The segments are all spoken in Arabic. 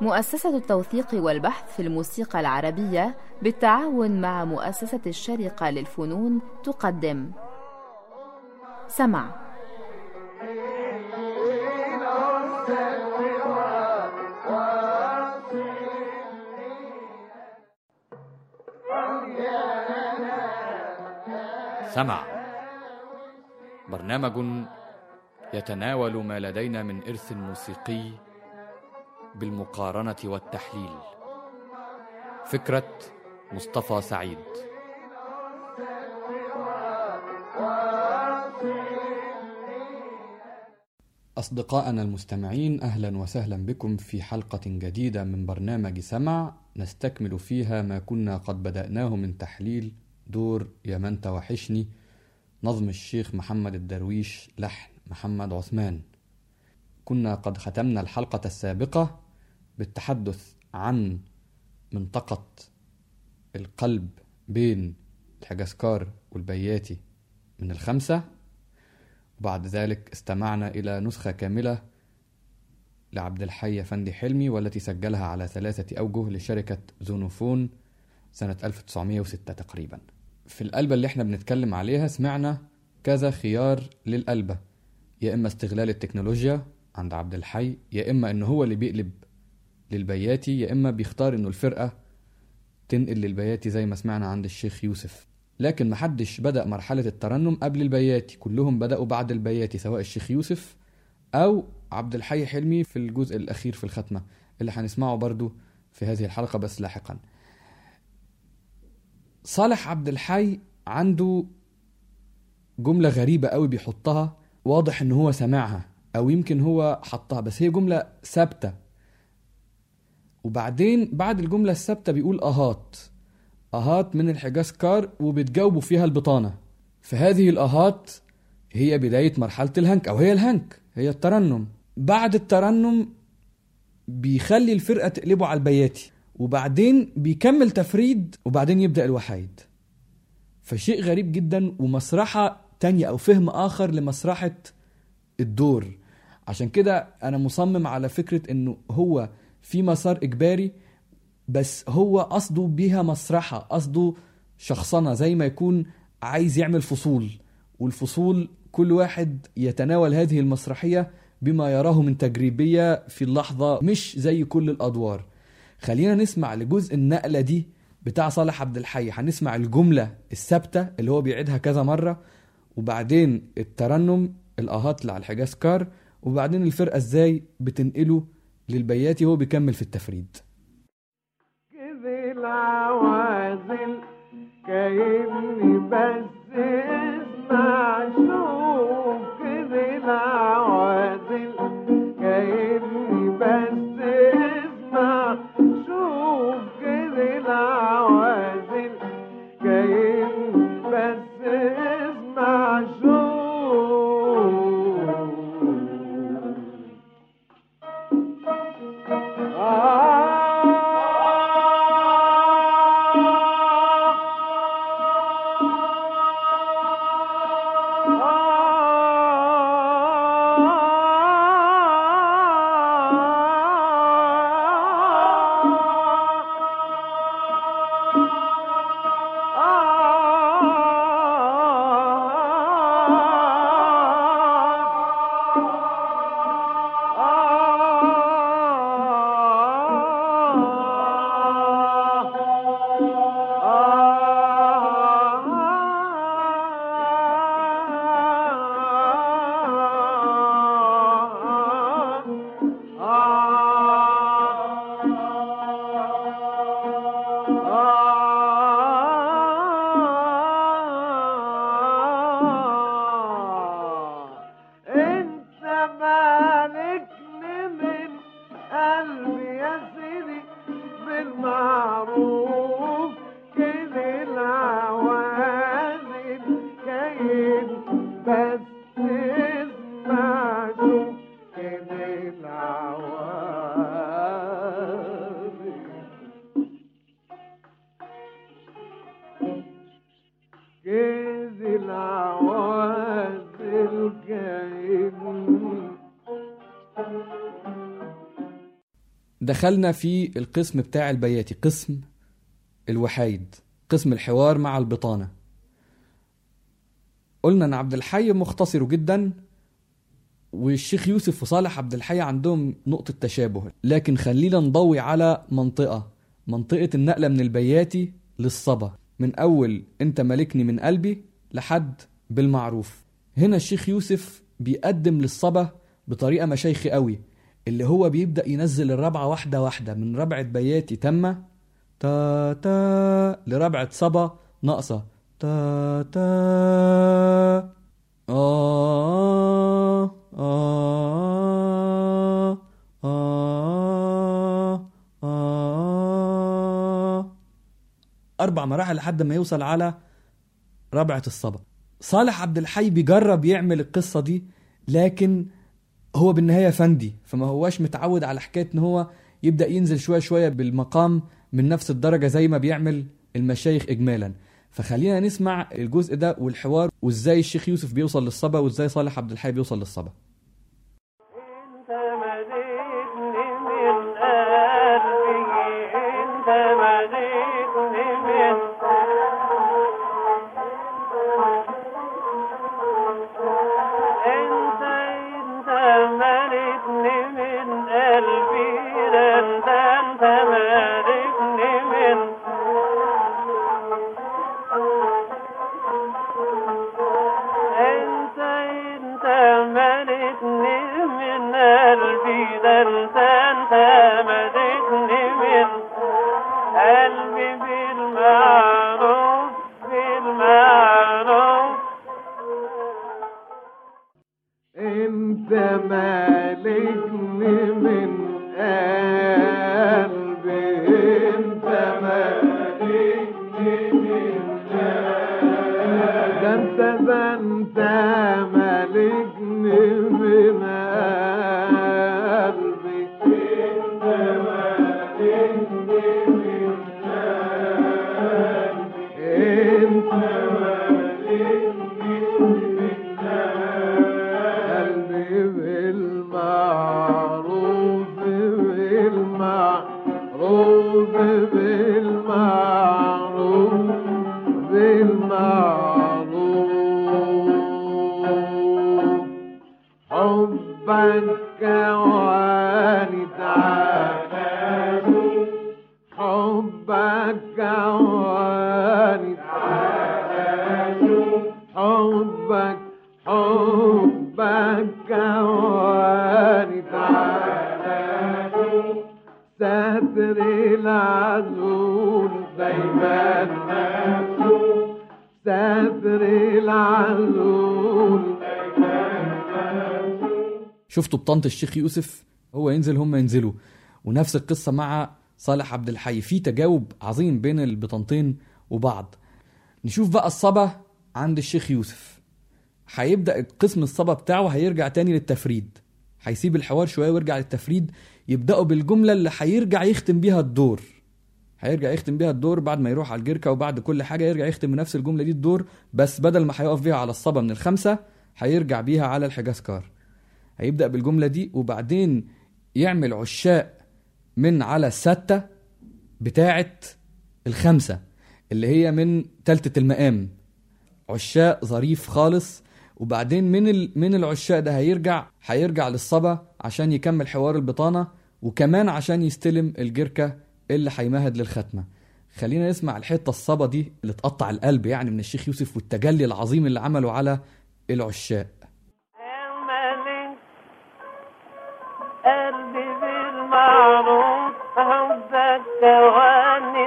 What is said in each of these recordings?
مؤسسة التوثيق والبحث في الموسيقى العربية بالتعاون مع مؤسسة الشارقة للفنون تقدم. سمع. سمع. برنامج يتناول ما لدينا من إرث موسيقي بالمقارنة والتحليل. فكرة مصطفى سعيد. أصدقائنا المستمعين أهلا وسهلا بكم في حلقة جديدة من برنامج سمع نستكمل فيها ما كنا قد بدأناه من تحليل دور يا من توحشني نظم الشيخ محمد الدرويش لحن محمد عثمان. كنا قد ختمنا الحلقة السابقة بالتحدث عن منطقة القلب بين الحجاسكار والبياتي من الخمسة وبعد ذلك استمعنا إلى نسخة كاملة لعبد الحي فندي حلمي والتي سجلها على ثلاثة أوجه لشركة زونوفون سنة 1906 تقريبا. في القلبة اللي إحنا بنتكلم عليها سمعنا كذا خيار للقلبة. يا إما استغلال التكنولوجيا عند عبد الحي يا إما إن هو اللي بيقلب للبياتي يا إما بيختار إنه الفرقة تنقل للبياتي زي ما سمعنا عند الشيخ يوسف. لكن محدش بدأ مرحلة الترنم قبل البياتي كلهم بدأوا بعد البياتي سواء الشيخ يوسف أو عبد الحي حلمي في الجزء الأخير في الختمة اللي هنسمعه برضو في هذه الحلقة بس لاحقا. صالح عبد الحي عنده جملة غريبة قوي بيحطها واضح إن هو سمعها أو يمكن هو حطها بس هي جملة ثابتة. وبعدين بعد الجملة الثابتة بيقول أهات. أهات من الحجاز كار وبتجاوبوا فيها البطانة. فهذه الأهات هي بداية مرحلة الهنك أو هي الهنك هي الترنم. بعد الترنم بيخلي الفرقة تقلبه على البياتي. وبعدين بيكمل تفريد وبعدين يبدأ الوحيد. فشيء غريب جدا ومسرحة تانية أو فهم آخر لمسرحة الدور. عشان كده أنا مصمم على فكرة إنه هو في مسار إجباري بس هو قصده بيها مسرحة قصده شخصنة زي ما يكون عايز يعمل فصول والفصول كل واحد يتناول هذه المسرحية بما يراه من تجريبية في اللحظة مش زي كل الأدوار. خلينا نسمع لجزء النقلة دي بتاع صالح عبد الحي. هنسمع الجملة الثابتة اللي هو بيعيدها كذا مرة. وبعدين الترنم الآهات اللي على الحجاز كار وبعدين الفرقة إزاي بتنقله للبياتي وهو بيكمل في التفريد. العوازل كأني بس اسمع شوف دخلنا في القسم بتاع البياتي قسم الوحايد قسم الحوار مع البطانة. قلنا إن عبد الحي مختصر جدا والشيخ يوسف وصالح عبد الحي عندهم نقطة تشابه. لكن خلينا نضوي على منطقة منطقة النقلة من البياتي للصبا. من أول أنت ملكني من قلبي لحد بالمعروف. هنا الشيخ يوسف بيقدم للصبا بطريقة مشايخي قوي. اللي هو بيبدأ ينزل الرابعة واحدة واحدة. من ربعة بياتي تامة تا تا لربعة صبا ناقصة. تا تا آه آه آه آه أربع مراحل لحد ما يوصل على ربعة الصبا. صالح عبد الحي بيجرب يعمل القصة دي لكن هو بالنهاية فندي فما هواش متعود على حكاية إن هو يبدأ ينزل شوية شوية بالمقام من نفس الدرجة زي ما بيعمل المشايخ إجمالا. فخلينا نسمع الجزء ده والحوار وإزاي الشيخ يوسف بيوصل للصبا وإزاي صالح عبد الحي بيوصل للصبا. بالمعروف بالمعروف. شفتوا بطنط الشيخ يوسف؟ هو ينزل هم ينزلوا. ونفس القصة مع صالح عبد الحي. في تجاوب عظيم بين البطنطين وبعض. نشوف بقى الصبا عند الشيخ يوسف. هيبدأ قسم الصبا بتاعه هيرجع تاني للتفريد. هيسيب الحوار شوية ويرجع للتفريد. يبدأوا بالجملة اللي هيرجع يختم بيها الدور. هيرجع يختم بيها الدور بعد ما يروح على الجركة وبعد كل حاجة. يرجع يختم بنفس الجملة دي الدور بس بدل ما هيقف بيها على الصبا من الخمسة هيرجع بيها على الحجاز كار. هيبدأ بالجملة دي وبعدين يعمل عشاء من على الستة بتاعة الخمسة اللي هي من تالتة المقام عشاء ظريف خالص وبعدين من. من العشاء ده هيرجع هيرجع للصبا عشان يكمل حوار البطانة وكمان عشان يستلم الجركة اللي هيمهد للختمة خلينا نسمع الحتة الصبا دي اللي تقطع القلب يعني من الشيخ يوسف والتجلي العظيم اللي عمله على العشاء بالمعروف حبك كواني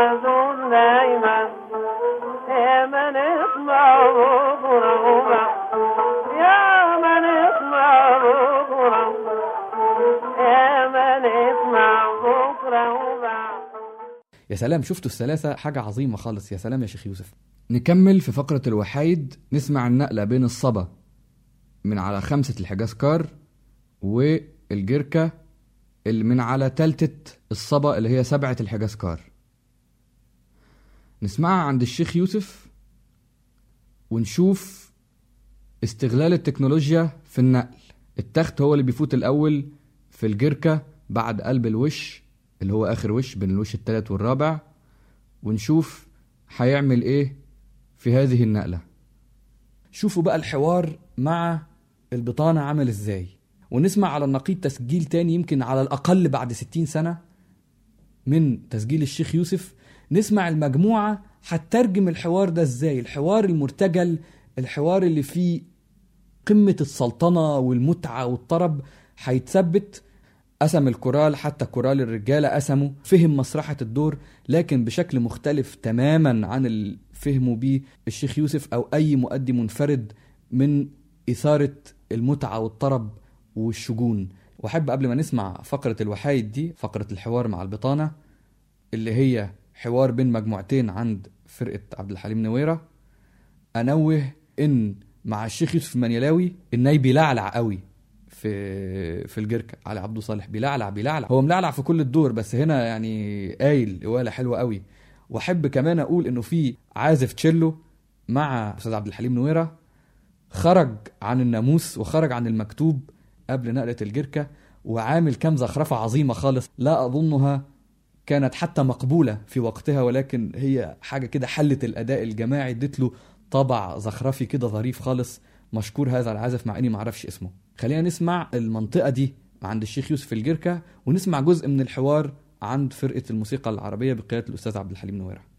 يا يا سلام شفتوا الثلاثة؟ حاجة عظيمة خالص. يا سلام يا شيخ يوسف. نكمل في فقرة الوحيد. نسمع النقلة بين الصبا من على خمسة الحجاز كار والجركة اللي من على تالتة الصبا اللي هي سبعة الحجاز كار. نسمعها عند الشيخ يوسف ونشوف استغلال التكنولوجيا في النقل. التخت هو اللي بيفوت الأول في الجركة بعد قلب الوش اللي هو آخر وش بين الوش التالت والرابع ونشوف هيعمل إيه في هذه النقلة. شوفوا بقى الحوار مع البطانة عمل إزاي. ونسمع على النقيض تسجيل تاني يمكن على الأقل بعد ستين سنة من تسجيل الشيخ يوسف نسمع المجموعة هتترجم الحوار ده إزاي؟ الحوار المرتجل الحوار اللي فيه قمة السلطنة والمتعة والطرب هيتثبت. قسم الكورال حتى كورال الرجالة قسموا فهم مسرحة الدور لكن بشكل مختلف تماما عن اللي فهموا بيه الشيخ يوسف أو أي مؤدي منفرد من إثارة المتعة والطرب والشجون. وأحب قبل ما نسمع فقرة الوحايد دي فقرة الحوار مع البطانة اللي هي حوار بين مجموعتين عند فرقة عبد الحليم نويرة. أنوه إن مع الشيخ يوسف المنيلاوي الناي بيلعلع قوي في في الجركة علي عبده صالح بيلعلع بيلعلع. هو ملعلع في كل الدور بس هنا يعني قايل قواله حلوة قوي. وأحب كمان أقول إنه في عازف تشيلو مع أستاذ عبد الحليم نويرة. خرج عن الناموس وخرج عن المكتوب قبل نقلة الجركة وعامل كام زخرفه عظيمة خالص. لا أظنها كانت حتى مقبولة في وقتها ولكن هي حاجة كده حلت الأداء الجماعي ادت له طبع زخرفي كده ظريف خالص مشكور هذا العازف مع إني ما أعرفش اسمه. خلينا نسمع المنطقة دي عند الشيخ يوسف الجركة ونسمع جزء من الحوار عند فرقة الموسيقى العربية بقيادة الأستاذ عبد الحليم نويرة.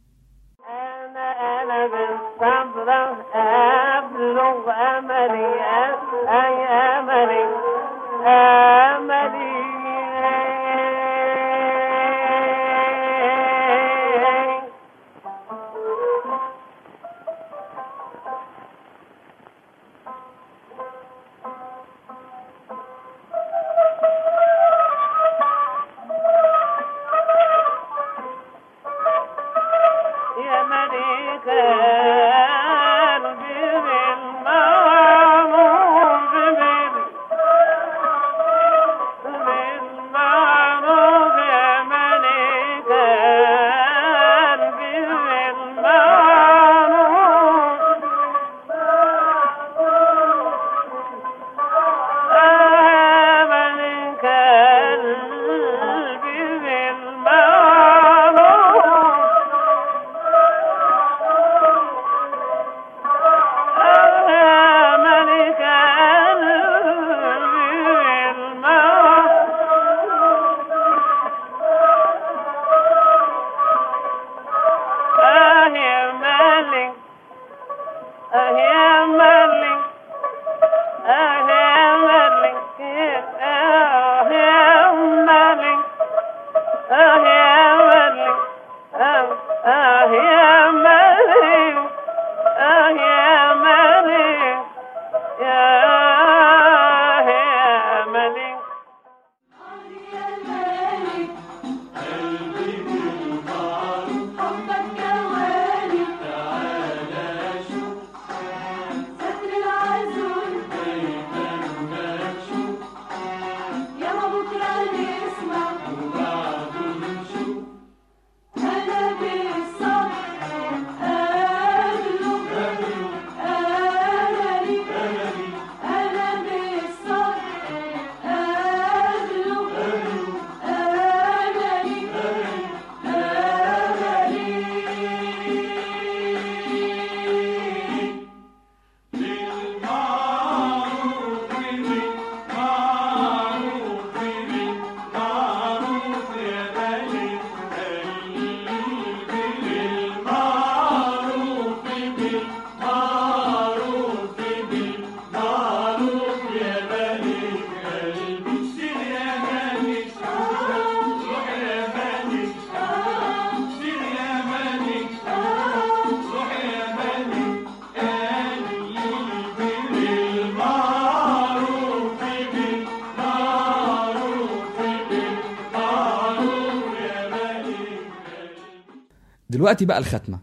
دلوقتي بقى الختمة.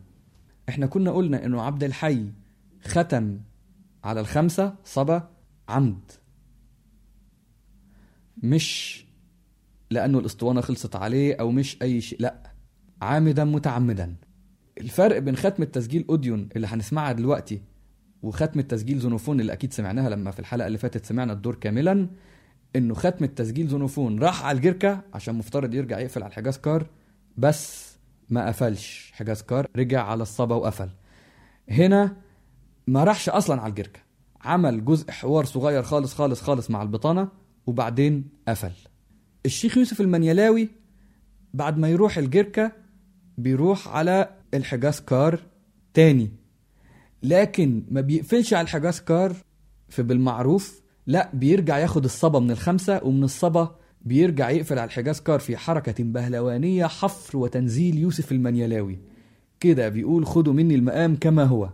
إحنا كنا قلنا إنه عبد الحي ختم على الخمسة صبا عمد. مش لأنه الأسطوانة خلصت عليه أو مش أي شيء لأ عامدا متعمدا. الفرق بين ختم التسجيل أوديون اللي هنسمعها دلوقتي وختم التسجيل زونوفون اللي أكيد سمعناها لما في الحلقة اللي فاتت سمعنا الدور كاملا إنه ختم التسجيل زونوفون راح على الجركة عشان مفترض يرجع يقفل على الحجاز كار بس ما قفلش. حجاز كار رجع على الصبا وقفل. هنا ما راحش أصلا على الجركة. عمل جزء حوار صغير خالص خالص خالص مع البطانة وبعدين قفل. الشيخ يوسف المنيلاوي بعد ما يروح الجركة بيروح على الحجاز كار تاني. لكن ما بيقفلش على الحجاز كار في بالمعروف لا بيرجع ياخد الصبا من الخمسة ومن الصبا بيرجع يقفل على الحجاز كار في حركة بهلوانية حفر وتنزيل يوسف المنيلاوي. كده بيقول خدوا مني المقام كما هو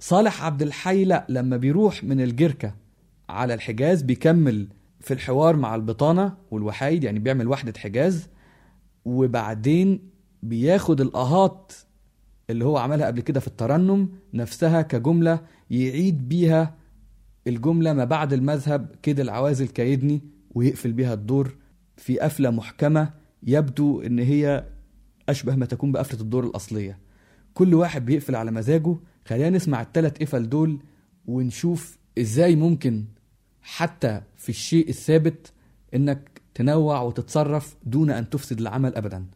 صالح عبد الحي لا لما بيروح من الجركة على الحجاز بيكمل في الحوار مع البطانة والوحايد يعني بيعمل وحدة حجاز وبعدين بياخد الآهات اللي هو عملها قبل كده في الترنم نفسها كجملة يعيد بيها الجملة ما بعد المذهب كده العوازل كايدني. ويقفل بيها الدور في قفلة محكمة يبدو إن هي أشبه ما تكون بقفلة الدور الأصلية. كل واحد بيقفل على مزاجه. خلينا نسمع التلات قفل دول ونشوف إزاي ممكن حتى في الشيء الثابت إنك تنوع وتتصرف دون أن تفسد العمل أبدا.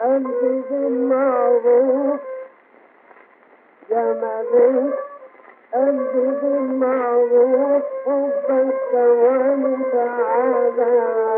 قلبي يا مدين قلبي بالمعروف حبك ثواني تعالى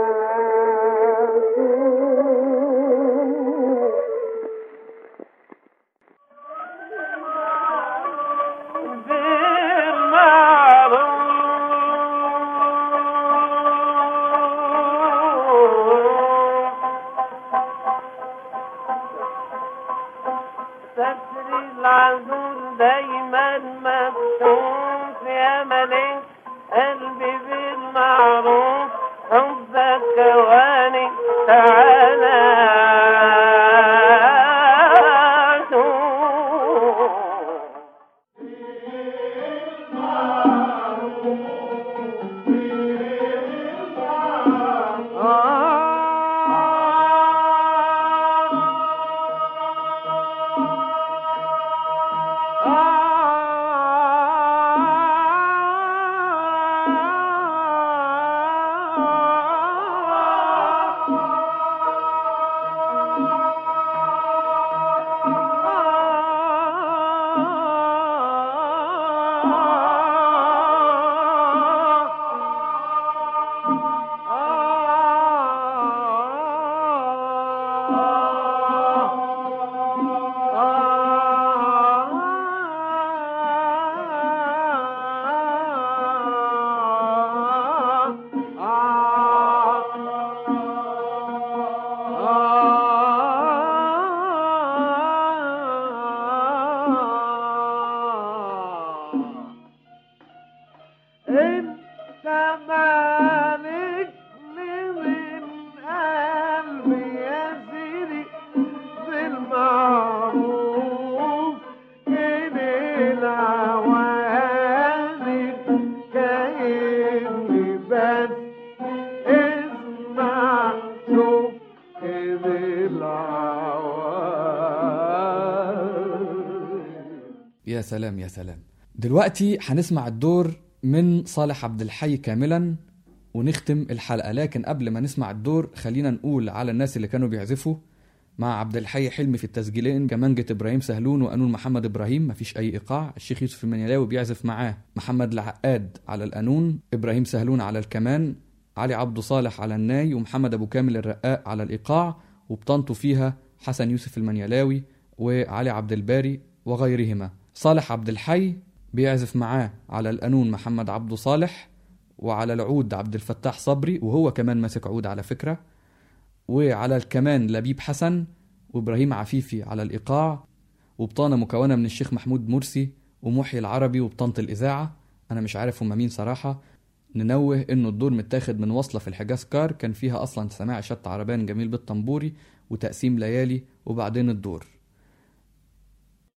سلام يا سلام. دلوقتي هنسمع الدور من صالح عبد الحي كاملا ونختم الحلقة لكن قبل ما نسمع الدور خلينا نقول على الناس اللي كانوا بيعزفوا مع عبد الحي حلمي في التسجيلين كمانجة إبراهيم سهلون وقانون محمد إبراهيم مفيش أي إيقاع. الشيخ يوسف المنيلاوي بيعزف معاه محمد العقاد على القانون إبراهيم سهلون على الكمان علي عبد صالح على الناي ومحمد أبو كامل الرقاق على الإيقاع وبطنطوا فيها حسن يوسف المنيلاوي وعلي عبد الباري وغيرهما. صالح عبد الحي بيعزف معاه على القانون محمد عبده صالح وعلى العود عبد الفتاح صبري وهو كمان ماسك عود على فكرة. وعلى الكمان لبيب حسن وإبراهيم عفيفي على الإيقاع. وبطانة مكونة من الشيخ محمود مرسي ومحيي العربي وبطانة الإذاعة. أنا مش عارف هما مين صراحة. ننوه إنه الدور متاخد من وصلة في الحجاز كار كان فيها أصلا سماع شط عربان جميل بالطنبوري وتقسيم ليالي وبعدين الدور.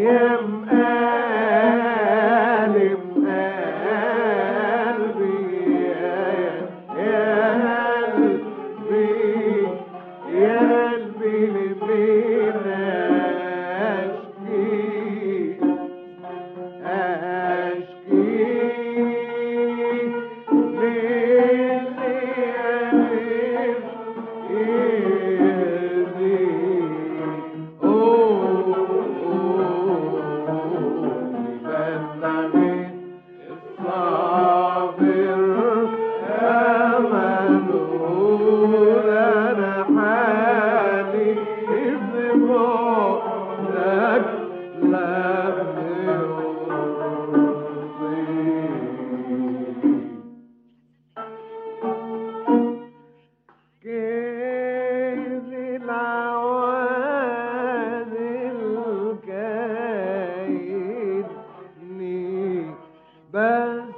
يا بس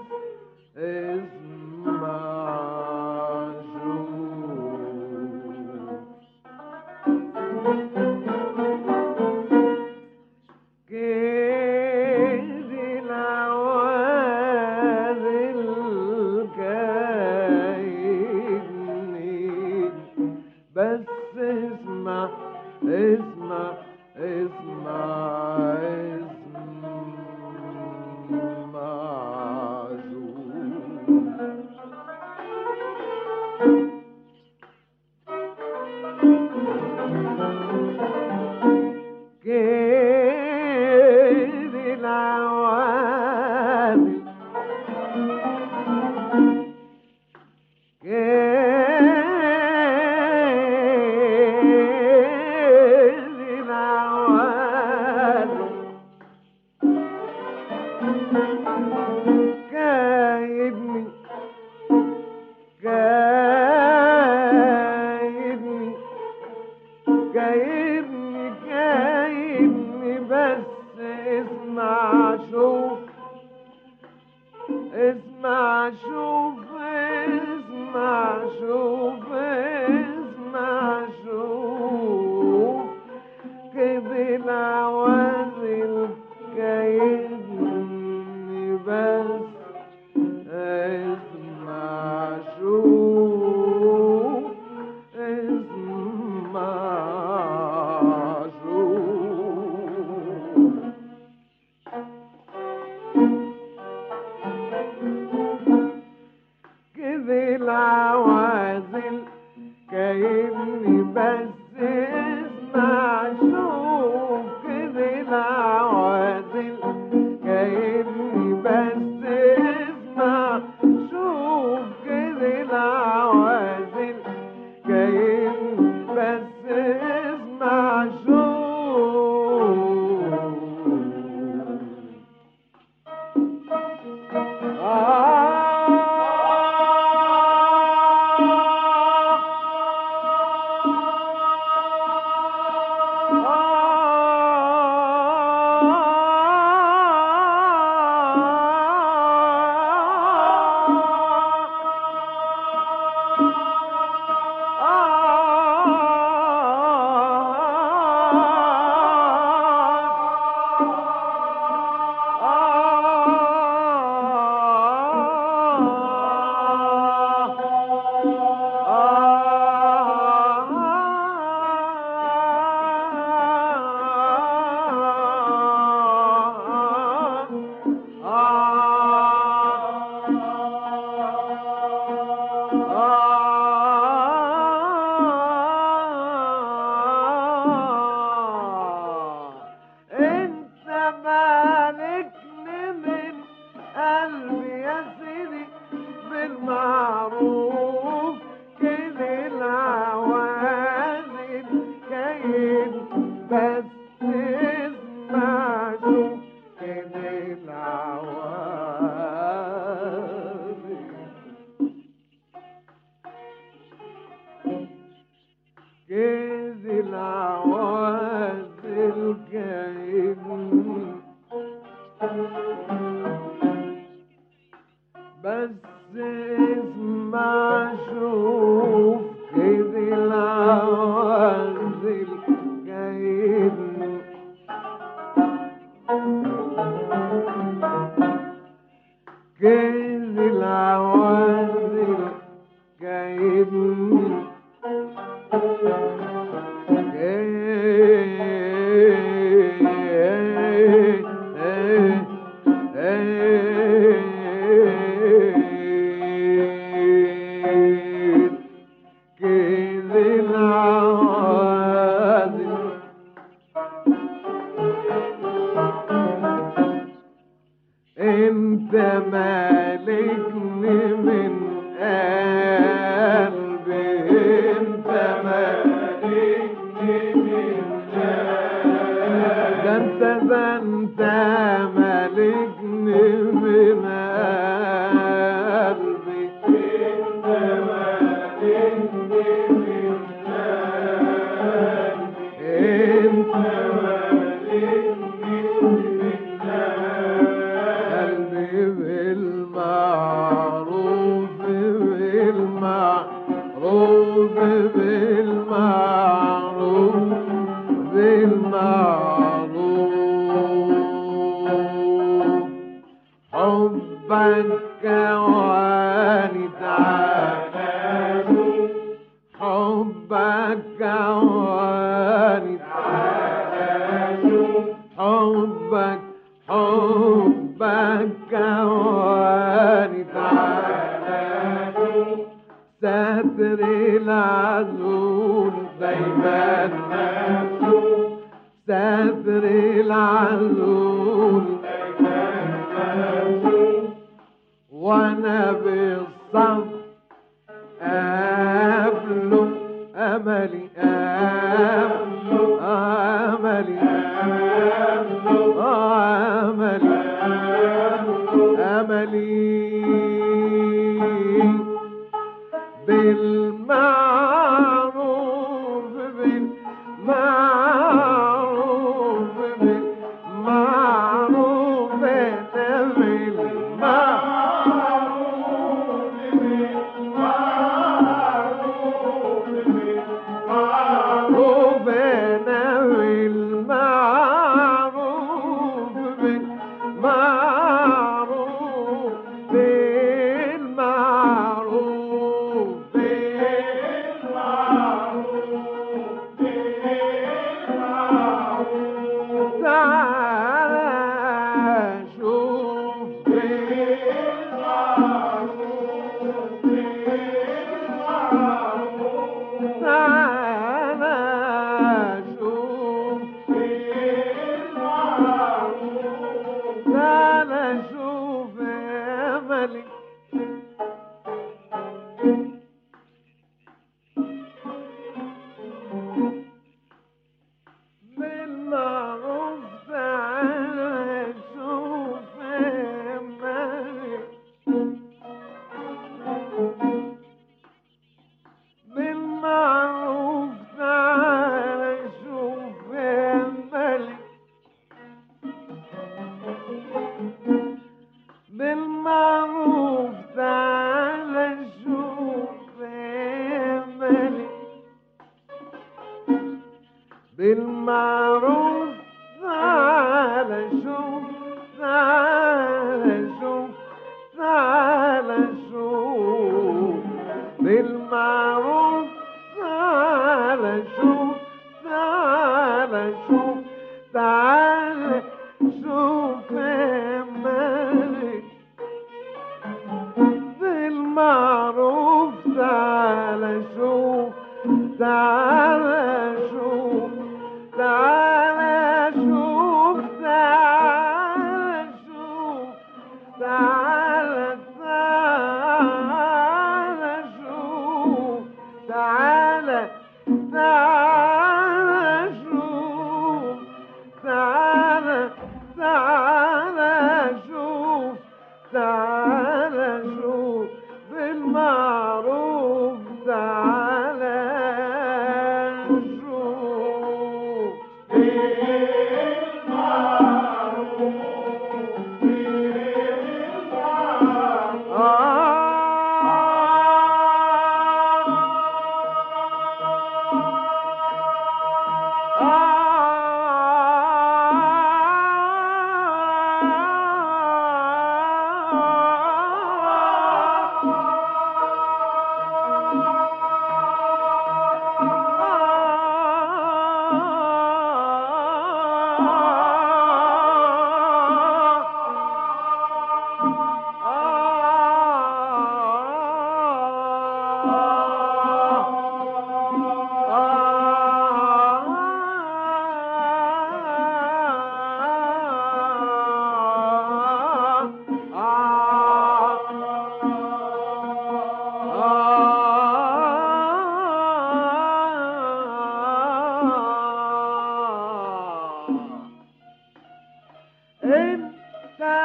بالمعروف.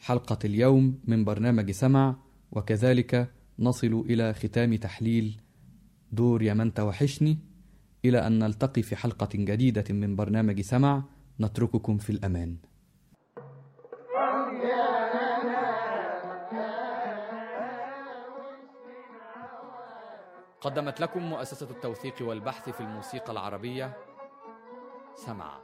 حلقة اليوم من برنامج سمع وكذلك نصل إلى ختام تحليل دور يا من توحشني إلى أن نلتقي في حلقة جديدة من برنامج سمع نترككم في الأمان قدمت لكم مؤسسة التوثيق والبحث في الموسيقى العربية سمع.